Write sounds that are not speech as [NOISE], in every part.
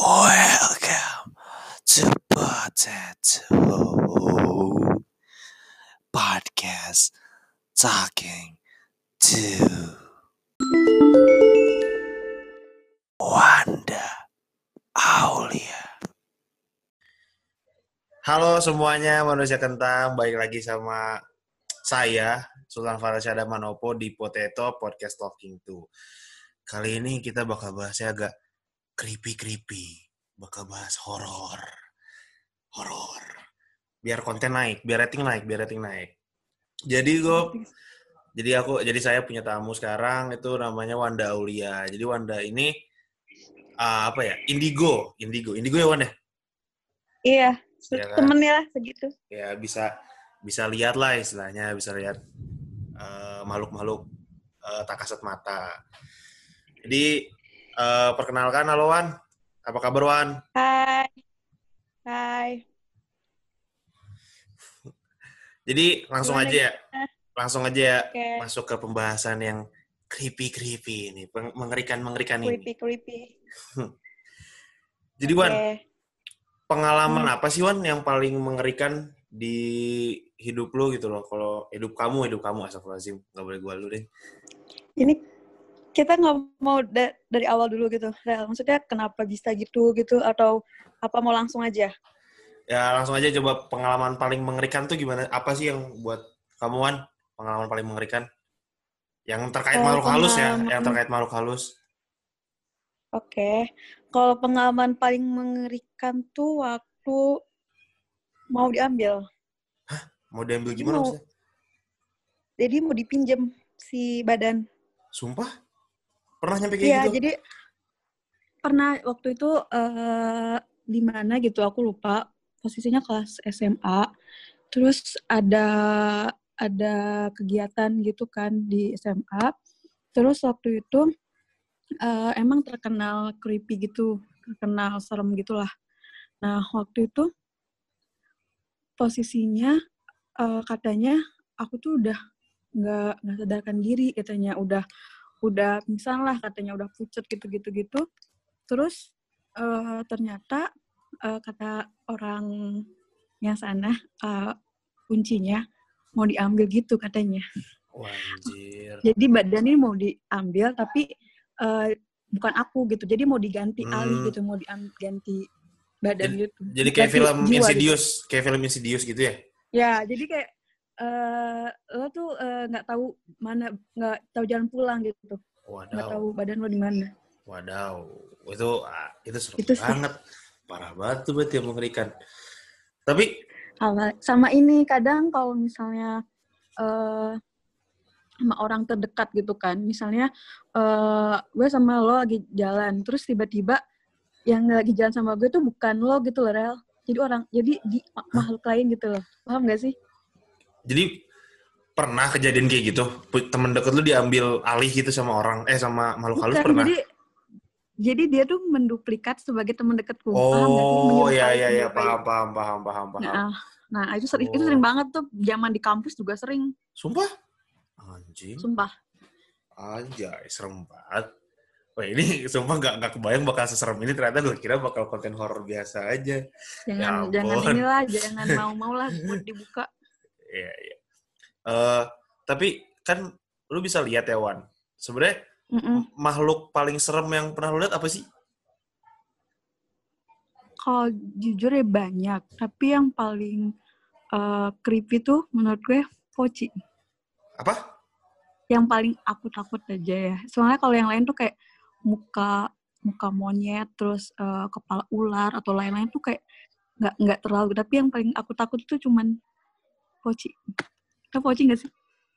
Welcome to Potato Podcast Talking to Wanda Aulia. Halo semuanya manusia kentang, balik lagi sama saya Sultan Farasyada Manopo di Potato Podcast Talking to. Kali ini kita bakal bahasnya agak creepy-creepy, bakal bahas horor. Horor. Biar konten naik, biar rating naik, biar rating naik. Jadi gue jadi aku jadi saya punya tamu sekarang itu namanya Wanda Aulia. Jadi Wanda ini ah, apa ya? Indigo, Indigo. Indigo ya Wanda? Iya, Iya kan? temennya lah segitu. ya bisa bisa lihat lah istilahnya bisa lihat eh, makhluk-makhluk eh, tak kasat mata. Jadi eh, perkenalkan halo Wan, apa kabar Wan? Hai. Hai. Jadi langsung Gimana aja ya, langsung aja ya Oke. masuk ke pembahasan yang creepy creepy ini, mengerikan mengerikan ini. Creepy, creepy. Jadi Wan, Oke. pengalaman Hmm. apa sih Wan yang paling mengerikan di hidup lo gitu loh? Kalau hidup kamu, hidup kamu astagfirullahaladzim, nggak boleh gua lu deh. Ini kita nggak mau da- dari awal dulu gitu, Rel. Maksudnya kenapa bisa gitu gitu atau apa mau langsung aja? Ya langsung aja coba pengalaman paling mengerikan tuh gimana? Apa sih yang buat kamu Wan pengalaman paling mengerikan? Yang terkait Eh, makhluk halus ya, yang terkait makhluk halus. Oke. Kalau pengalaman paling mengerikan tuh waktu mau diambil. Mau diambil gimana Mau. maksudnya? Jadi mau dipinjem si badan. Sumpah? Pernah nyampe kayak Iya, gitu? jadi pernah waktu itu eh di mana gitu aku lupa posisinya kelas SMA. Terus ada ada kegiatan gitu kan di SMA. Terus waktu itu eh, emang terkenal creepy gitu, terkenal serem gitulah. Nah, waktu itu posisinya eh, katanya aku tuh udah nggak nggak sadarkan diri katanya udah udah pingsan lah katanya udah pucet gitu gitu gitu terus eh, ternyata eh, kata orang yang sana eh, kuncinya mau diambil gitu katanya Wah, anjir. jadi badannya mau diambil tapi eh, bukan aku gitu jadi mau diganti Hmm. alih gitu mau diganti badan gitu Jadi kayak Ganti film jiwa gitu. Insidious, kayak film Insidious gitu ya? Ya, jadi kayak eh lo tuh eh, nggak tahu mana nggak tahu jalan pulang gitu, nggak tahu badan lo di mana. wadaw. Itu ah, itu serem Itu sih. banget. Parah banget tuh berarti yang mengerikan. Tapi Sama, sama ini kadang kalau misalnya eh sama orang terdekat gitu kan, misalnya eh gue sama lo lagi jalan, terus tiba-tiba yang lagi jalan sama gue tuh bukan lo gitu loh, Rel. Jadi orang, jadi di makhluk lain gitu loh, paham gak sih? Jadi pernah kejadian kayak gitu? Temen deket lu diambil alih gitu sama orang, eh sama makhluk halus Bukan, pernah? jadi jadi dia tuh menduplikat sebagai teman gak sih? Oh, iya iya iya, menyerupai. paham paham paham paham paham. Nah, nah itu sering itu Oh. sering banget tuh zaman di kampus juga sering, Sumpah? Anjing. sumpah. Anjay, serem banget. Wah ini [LAUGHS] sumpah nggak nggak kebayang bakal seserem ini ternyata gue kira bakal konten horor biasa aja. Jangan Ya jangan inilah, [LAUGHS] jangan mau-mau lah buat dibuka. Eh tapi kan lu bisa lihat ya Wan. Sebenarnya Mm-mm. makhluk paling serem yang pernah lu lihat apa sih? Kalau jujur ya banyak, tapi yang paling eh, creepy tuh menurut gue poci. Apa? Yang paling aku takut aja ya. Soalnya kalau yang lain tuh kayak muka muka monyet, terus eh, kepala ular atau lain-lain tuh kayak nggak nggak terlalu. Tapi yang paling aku takut tuh cuman poci. Tau poci nggak sih?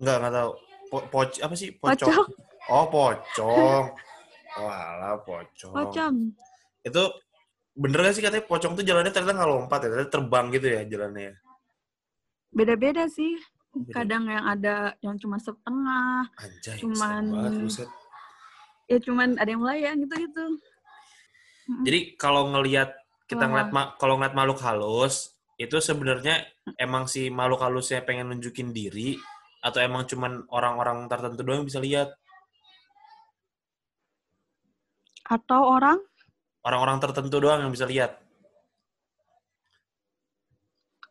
Nggak nggak tahu. Po, poc- apa sih? Pocong. Pocong. Oh pocong. Walah pocong. Pocong. Itu bener gak sih katanya pocong tuh jalannya ternyata nggak lompat ya, ternyata terbang gitu ya jalannya. Beda-beda sih. Beda. Kadang yang ada yang cuma setengah, Anjay, Cuman- banget, ya cuman ada yang melayang gitu-gitu. Jadi kalau ngelihat kita ngeliat ma- kalau ngeliat makhluk halus itu sebenarnya emang si makhluk halusnya pengen nunjukin diri atau emang cuman orang-orang tertentu doang yang bisa lihat? Atau orang orang-orang tertentu doang yang bisa lihat?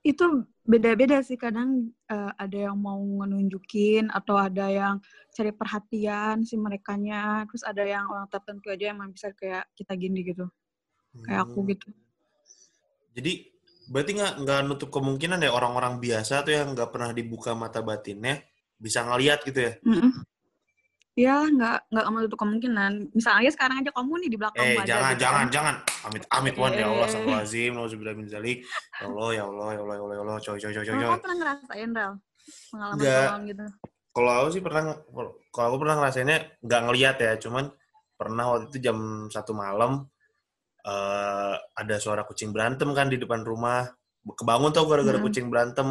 Itu beda-beda sih kadang eh, ada yang mau nunjukin atau ada yang cari perhatian si merekanya terus ada yang orang tertentu aja yang bisa kayak kita gini gitu kayak aku Hmm. gitu Jadi berarti nggak nggak nutup kemungkinan ya orang-orang biasa tuh yang nggak pernah dibuka mata batinnya bisa ngelihat gitu ya? Mm-mm. ya nggak nggak menutup kemungkinan. Misalnya sekarang aja kamu nih di belakang Eh ada jangan gitu jangan kan. jangan. Amit amit wan. Ya Allah Eh. astagfirullahaladzim nauzubillah min zalik. Ya Allah ya Allah ya Allah ya Allah ya Allah. Coy coy coy coy kamu pernah ngerasain Rel? Pengalaman pengalaman gitu. Kalau aku sih pernah kalau aku pernah ngerasainnya nggak ngelihat ya. Cuman pernah waktu itu jam satu malam eh ada suara kucing berantem kan di depan rumah. Kebangun tuh gara-gara Hmm. kucing berantem.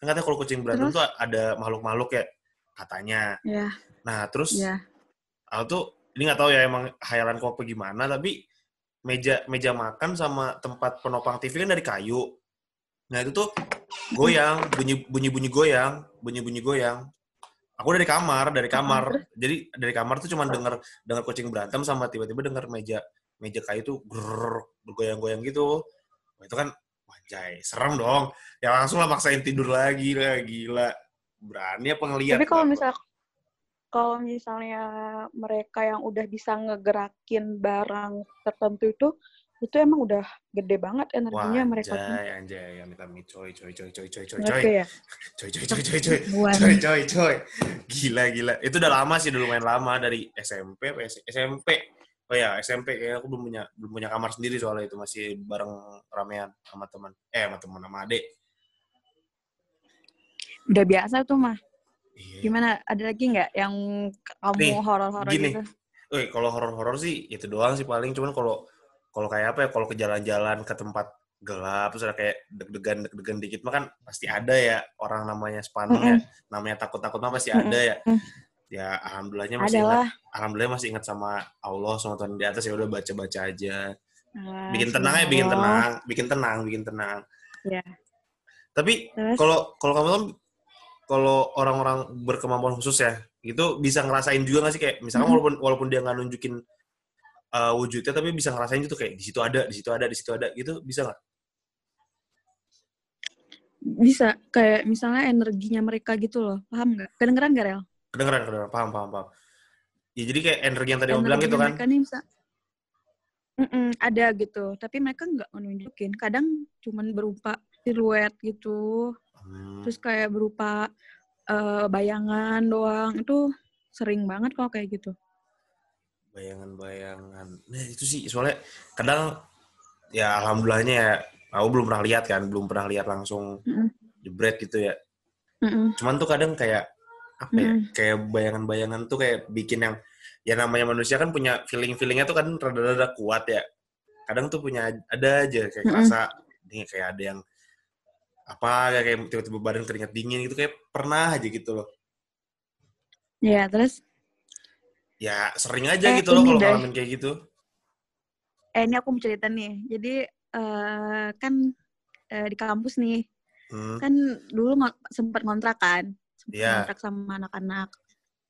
Kan katanya kalau kucing berantem Terus? tuh ada makhluk-makhluk ya katanya. Ya nah terus ya aku tuh ini nggak tahu ya emang hayalan kau apa gimana tapi meja meja makan sama tempat penopang TV kan dari kayu. Nah itu tuh goyang bunyi bunyi bunyi goyang bunyi bunyi goyang. Aku dari kamar dari kamar. jadi dari kamar tuh cuma denger denger kucing berantem sama tiba-tiba denger meja meja kayu tuh grrr, bergoyang-goyang gitu. Wah, itu kan wajay serem dong. Ya langsung lah maksain tidur lagi lah gila. Berani apa ngeliat tapi kalau misal kalau misalnya mereka yang udah bisa ngegerakin barang tertentu itu itu emang udah gede banget energinya Wah, mereka anjay, anjay, amit amit, coy, coy, coy, coy, coy, coy, coy, ngerti ya? [LAUGHS] Coy, coy, coy, coy, coy, coy, coy, coy, gila, gila. Itu udah lama sih, udah lumayan lama dari SMP, S- SMP. Oh ya, SMP kayaknya aku belum punya belum punya kamar sendiri soalnya itu masih bareng ramean sama teman. Eh, sama teman sama adik. udah biasa tuh mah Iya. gimana ada lagi nggak yang kamu horor-horor gini. gitu Eh, kalau horor-horor sih itu doang sih paling. Cuman kalau kalau kayak apa ya, kalau ke jalan-jalan ke tempat gelap terus ada kayak deg-degan deg-degan dikit mah kan pasti ada ya orang namanya spaning ya namanya takut-takut mah pasti ada ya Mm-mm. Ya alhamdulillahnya masih ingat adalah. alhamdulillah masih ingat sama Allah sama Tuhan di atas. Ya udah baca-baca aja. Ah, bikin tenang ya bikin tenang bikin tenang bikin tenang. Ya. tapi kalau kalau kamu kan kalau orang-orang berkemampuan khusus ya itu bisa ngerasain juga nggak sih? Kayak misalkan Mhm. walaupun walaupun dia nggak nunjukin uh, wujudnya tapi bisa ngerasain gitu kayak di situ ada di situ ada di situ ada gitu bisa nggak? Bisa. Kayak misalnya energinya mereka gitu loh. Paham nggak? Kedengeran nggak Rel kedengeran kedengeran. Paham paham paham. Ya jadi kayak energi yang tadi kamu bilang gitu kan? mereka nih bisa Mm-mm, ada gitu. Tapi mereka nggak menunjukin kadang cuman berupa siluet gitu. Hmm, terus kayak berupa eh, bayangan doang. Itu sering banget kalau kayak gitu. Bayangan-bayangan. Nah itu sih. Soalnya kadang ya alhamdulillahnya ya aku belum pernah lihat kan. Belum pernah lihat langsung Mm-mm. jebret gitu ya. Mm-mm. cuman tuh kadang kayak apa ya Mm. kayak bayangan-bayangan tuh kayak bikin yang ya namanya manusia kan punya feeling-feelingnya tuh kan rada-rada kuat ya. Kadang tuh punya ada aja kayak kerasa ini kayak ada yang apa kayak kayak tiba-tiba badan keringat dingin gitu kayak pernah aja gitu loh. Ya terus? Ya sering aja Eh, gitu loh kalau ngalamin kayak gitu. Eh ini aku mau cerita nih. Jadi eh, kan eh, di kampus nih hmm. kan dulu sempat ngontrak kan Iya. ngontrak sama anak-anak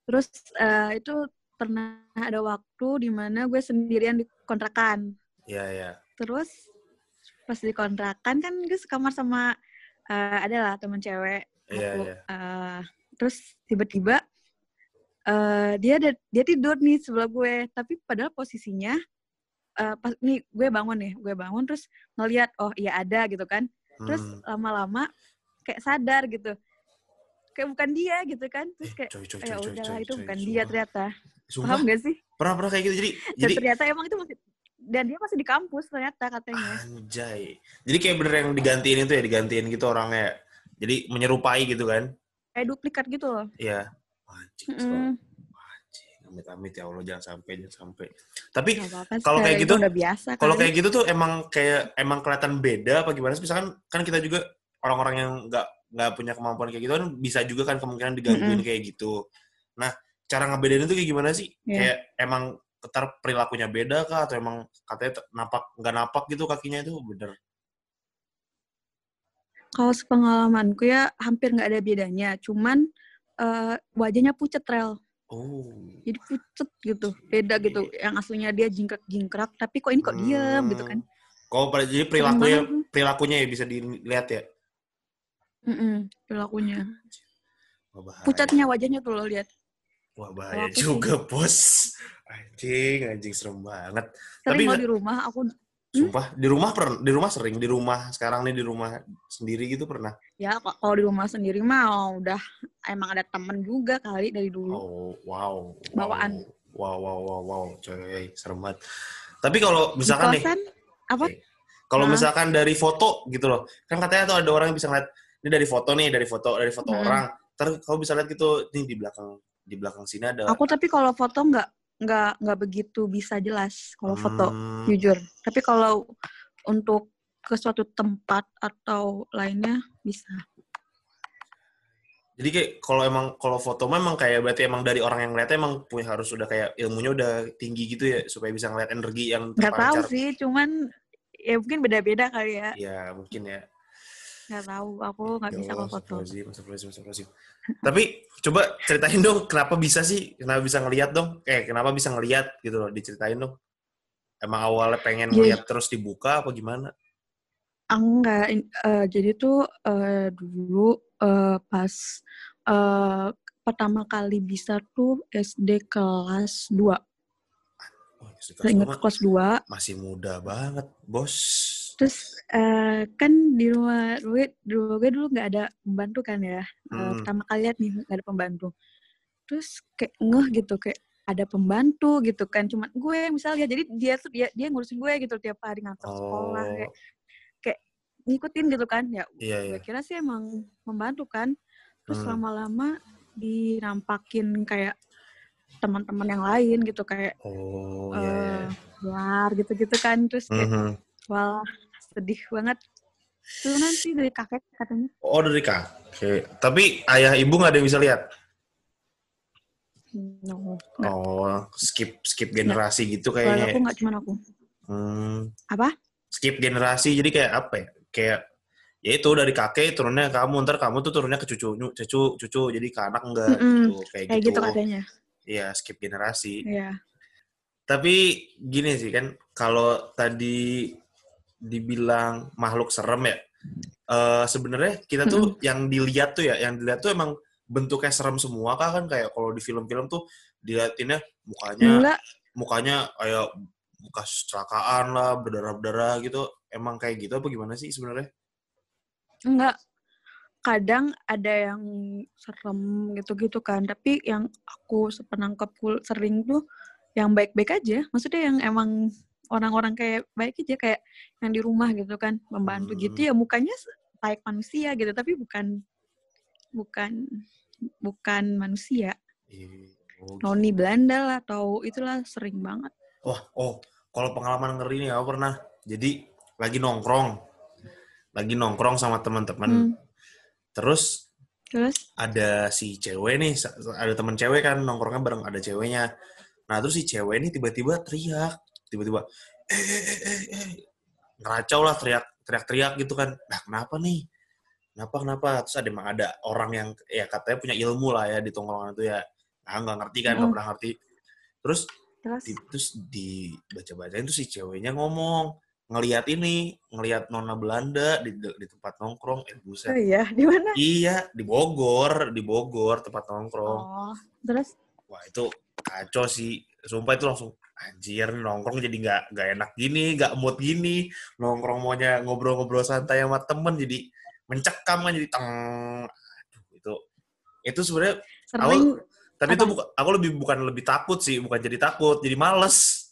terus eh, itu pernah ada waktu di mana gue sendirian di kontrakan ya ya terus pas di kontrakan kan gue sekamar sama eh, ada lah teman cewek Iya, aku. iya. Eh, terus tiba-tiba eh, dia ada dia tidur nih sebelah gue tapi padahal posisinya eh, pas nih gue bangun nih gue bangun terus ngeliat oh iya ada gitu kan terus Hmm. lama-lama kayak sadar gitu kayak bukan dia gitu kan terus Eh, kayak coy, coy, "Oh, ya coy, coy, udahlah coy, itu coy, bukan sumpah. dia ternyata Sumpah, paham gak sih pernah pernah kayak gitu jadi dan jadi ternyata emang itu masih dan dia masih di kampus ternyata katanya anjay jadi kayak bener yang digantiin itu ya digantiin gitu orangnya ya. jadi menyerupai gitu kan kayak duplikat gitu loh Iya. Anjing, Mm-mm. anjing. Amit-amit ya Allah jangan sampai jangan sampai. Tapi kalau kayak itu gitu- udah biasa kalau kayak gitu tuh emang kayak emang kelihatan beda apa gimana sih? Misalkan kan kita juga orang-orang yang nggak nggak punya kemampuan kayak gitu kan bisa juga kan kemungkinan digangguin kayak gitu. Nah, cara ngebedain itu kayak gimana sih? Iya. Kayak emang ketar perilakunya beda kah atau emang katanya napak nggak napak gitu kakinya itu bener? Kalau sepengalamanku ya hampir nggak ada bedanya, cuman eh, wajahnya pucet rel. Oh. Jadi pucet gitu. Beda gitu. Yang aslinya dia jingkrak-jingkrak, tapi kok ini kok diam gitu kan. Kok pada- jadi perilakunya perilakunya ya bisa dilihat ya. Mm-mm, perilakunya. Wah, bahaya. Pucatnya wajahnya tuh lo lihat. Wah, bahaya aku sih- juga, Bos. Anjing, anjing serem banget. Sering Tapi lo nggak- di rumah aku Sumpah, di rumah per, di rumah sering, di rumah sekarang nih di rumah sendiri gitu pernah. ya kalau di rumah sendiri mah udah emang ada temen juga kali dari dulu. Oh, wow. Bawaan. Wow, wow, wow, wow, coy, serem banget. Tapi kalau misalkan di nih, kosan apa? Kalau Hah? misalkan dari foto gitu loh, kan katanya tuh ada orang yang bisa ngeliat, ini dari foto nih, dari foto, dari foto Hmm. orang. Terus kamu bisa lihat gitu, nih di belakang, di belakang sini ada. Aku tapi kalau foto nggak nggak nggak begitu bisa jelas kalau foto Hmm, jujur. Tapi kalau untuk ke suatu tempat atau lainnya bisa. Jadi kayak kalau emang kalau foto memang kayak berarti emang dari orang yang ngeliatnya emang punya harus udah kayak ilmunya udah tinggi gitu ya supaya bisa ngeliat energi yang Nggak tahu sih, cuman ya mungkin beda-beda kali ya. Ya mungkin ya. Nggak tahu, aku nggak Ya bisa kalau foto. astagfirullahaladzim, astagfirullahaladzim, astagfirullahaladzim. Tapi coba ceritain dong kenapa bisa sih? Kenapa bisa ngeliat dong? Eh kenapa bisa ngeliat gitu loh? Diceritain dong. Emang awalnya pengen Jadi- ngeliat terus dibuka apa gimana? Enggak, eh, jadi tuh eh, dulu eh, pas eh, pertama kali bisa tuh SD kelas 2. Oh, istri Saya ingat kelas kelas 2. dua masih muda banget, bos. Terus eh, kan di rumah gue, di rumah gue dulu nggak ada pembantu kan ya. Eh, Hmm. pertama kali lihat nih nggak ada pembantu. Terus kayak ngeh gitu kayak ada pembantu gitu kan. Cuman gue misalnya jadi dia tuh dia dia ngurusin gue gitu tiap hari ngantar sekolah Oh, kayak ngikutin gitu kan. Ya iya iya. gue kira sih emang membantu kan. Terus Hmm. lama-lama dinampakin kayak teman-teman yang lain gitu kayak Oh iya iya. eh luar gitu-gitu kan. Terus kayak Mhm. Wah, sedih banget. Itu nanti dari kakek katanya. Oh dari kakek. Tapi ayah ibu nggak ada yang bisa lihat. No. Oh skip skip generasi gitu Kalau kayaknya. aku nggak cuma aku. Hmm. Apa? skip generasi jadi kayak apa ya kayak ya itu dari kakek turunnya kamu ntar kamu tuh turunnya ke cucu cucu cucu jadi ke anak enggak Mm-mm. gitu kayak, Kayak gitu, gitu katanya. Iya skip generasi Iya. tapi gini sih kan kalau tadi dibilang makhluk serem ya eh sebenarnya kita tuh yang dilihat tuh ya yang dilihat tuh emang bentuknya serem semua kah kan kayak kalau di film-film tuh diliatinnya mukanya Enggak, mukanya kayak bekas kecelakaan lah berdarah-berdarah gitu emang kayak gitu apa gimana sih sebenarnya enggak. Kadang ada yang serem gitu-gitu kan. Tapi yang aku sepenangkapku sering tuh yang baik-baik aja. Maksudnya yang emang orang-orang kayak baik aja kayak yang di rumah gitu kan membantu Hmm. gitu ya mukanya baik manusia gitu tapi bukan bukan bukan manusia Iya. Oh, noni Belanda lah atau itulah sering banget Wah, oh, kalau pengalaman ngeri nih aku pernah. Jadi lagi nongkrong, lagi nongkrong sama teman-teman. Hmm. Terus terus ada si cewek nih, ada teman cewek kan nongkrongnya bareng ada ceweknya. Nah terus si cewek ini tiba-tiba teriak, tiba-tiba, eh, eh, eh, eh, eh. ngeracau lah teriak, teriak-teriak gitu kan. Nah kenapa nih? Kenapa kenapa? Terus ada emang ada orang yang ya katanya punya ilmu lah ya di tongkrongan itu ya. Nah nggak ngerti kan, nggak Mm. pernah ngerti. Terus terus di, terus dibaca-bacain tuh si ceweknya ngomong ngelihat ini ngelihat nona Belanda di, di tempat nongkrong eh oh buset iya di mana iya di Bogor di Bogor tempat nongkrong oh terus wah itu kacau sih sumpah itu langsung anjir nongkrong jadi nggak nggak enak gini nggak mood gini. Nongkrong maunya ngobrol-ngobrol santai sama temen jadi mencekam kan jadi teng. Aduh itu itu sebenarnya tapi itu Apa? buka, aku lebih bukan lebih takut sih bukan jadi takut jadi males.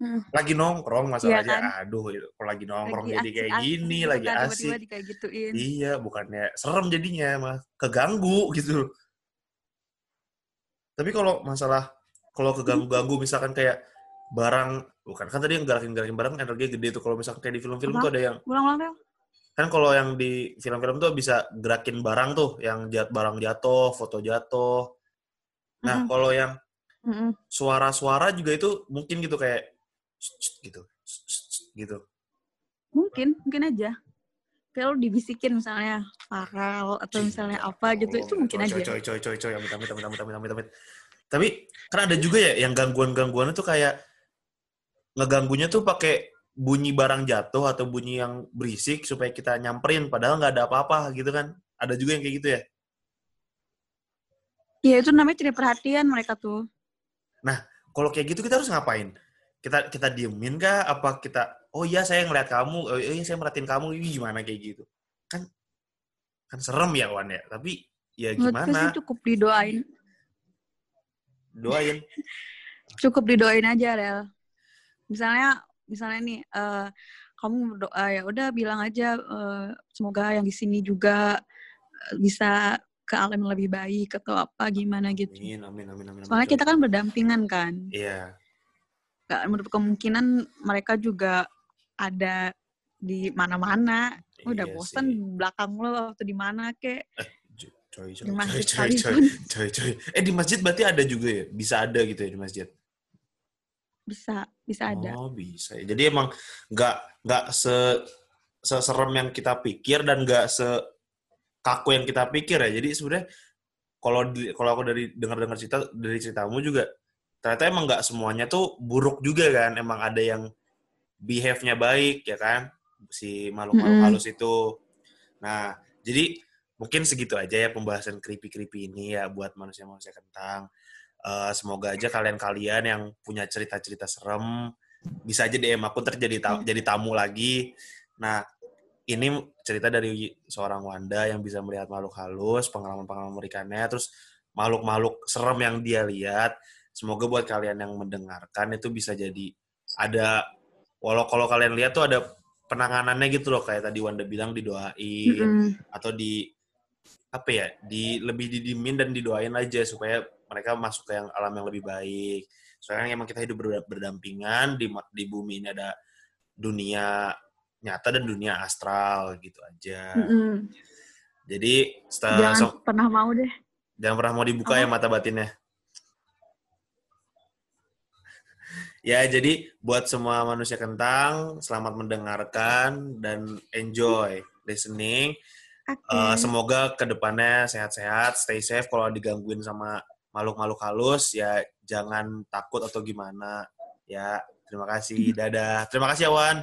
Hmm. lagi nongkrong masalahnya Iya aduh itu kalau lagi nongkrong lagi jadi kayak gini gitu lagi kan, asik. gituin iya bukannya serem jadinya mah keganggu gitu. Tapi kalau masalah kalau keganggu-ganggu misalkan kayak barang bukan. Kan tadi yang gerakin-gerakin barang energinya gede tuh. Kalau misalkan kayak di film-film tuh ada yang ulang-ulang kan kalau yang di film-film tuh bisa gerakin barang tuh yang jat barang jatuh foto jatuh. Nah Mm-mm. kalau yang suara-suara juga itu mungkin gitu kayak gitu. Gitu. Mungkin mungkin aja. Kalau dibisikin misalnya Farel atau misalnya apa gitu itu mungkin coy, aja. Coy, coy, coy, coy, amit, amit, amit, amit, amit, amit. Tapi kan ada juga ya yang gangguan-gangguan itu kayak ngeganggunya tuh pakai bunyi barang jatuh atau bunyi yang berisik supaya kita nyamperin padahal nggak ada apa-apa gitu kan. Ada juga yang kayak gitu ya. Ya itu namanya tidak perhatian mereka tuh. Kalau kayak gitu kita harus ngapain? Kita kita diemin kah? Apa kita oh iya saya ngeliat kamu, oh iya saya merhatiin kamu, ini gimana kayak gitu? Kan kan serem ya Wan ya. Tapi ya Menurutku sih gimana? cukup didoain. Doain. [LAUGHS] Cukup didoain aja, Rel. Misalnya, misalnya nih, eh, kamu berdoa ya udah bilang aja eh, semoga yang di sini juga eh, bisa ke alam yang lebih baik atau apa gimana gitu. Amin, amin, amin, amin. amin. Soalnya kita kan berdampingan kan. Iya. Gak menutup kemungkinan mereka juga ada di mana-mana. Udah iya bosen sih. belakang lo atau di mana kek. J- Coy, coy, Di coy, masjid coy, coy, sekalipun. coy, coy. Eh di masjid berarti ada juga ya? Bisa ada gitu ya di masjid? Bisa, bisa ada. Oh bisa. ya. Jadi emang nggak nggak se seserem yang kita pikir dan nggak se kaku yang kita pikir ya. Jadi sebenarnya kalau kalau aku dari dengar-dengar cerita dari ceritamu juga ternyata emang nggak semuanya tuh buruk juga kan. Emang ada yang behave-nya baik ya kan si makhluk-makhluk Mm-mm. halus itu. Nah jadi mungkin segitu aja ya pembahasan creepy-creepy ini ya buat manusia-manusia kentang. Eh, semoga aja kalian-kalian yang punya cerita-cerita serem bisa aja DM aku ntar jadi ta- jadi tamu lagi. Nah, ini cerita dari seorang Wanda yang bisa melihat makhluk halus, pengalaman-pengalaman mengerikannya, terus makhluk-makhluk serem yang dia lihat. Semoga buat kalian yang mendengarkan itu bisa jadi ada walau kalau kalian lihat tuh ada penanganannya gitu loh kayak tadi Wanda bilang didoain Mm-mm. atau di apa ya di lebih didimin dan didoain aja supaya mereka masuk ke yang alam yang lebih baik soalnya emang kita hidup berda- berdampingan di di bumi ini ada dunia nyata dan dunia astral gitu aja Mm-mm. jadi setelah Jangan so- pernah mau deh. jangan pernah mau dibuka Apa? ya mata batinnya ya jadi buat semua manusia kentang selamat mendengarkan dan enjoy listening Oke. Eh, semoga ke depannya sehat-sehat, stay safe. Kalau digangguin sama makhluk-makhluk halus, ya jangan takut atau gimana. Ya, terima kasih. Dadah. Terima kasih, Awan.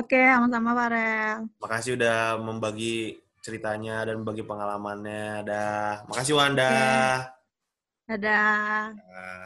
Oke, sama-sama Farel. Makasih udah membagi ceritanya dan membagi pengalamannya. Dah. Makasih, Wanda. Dadah. Dah.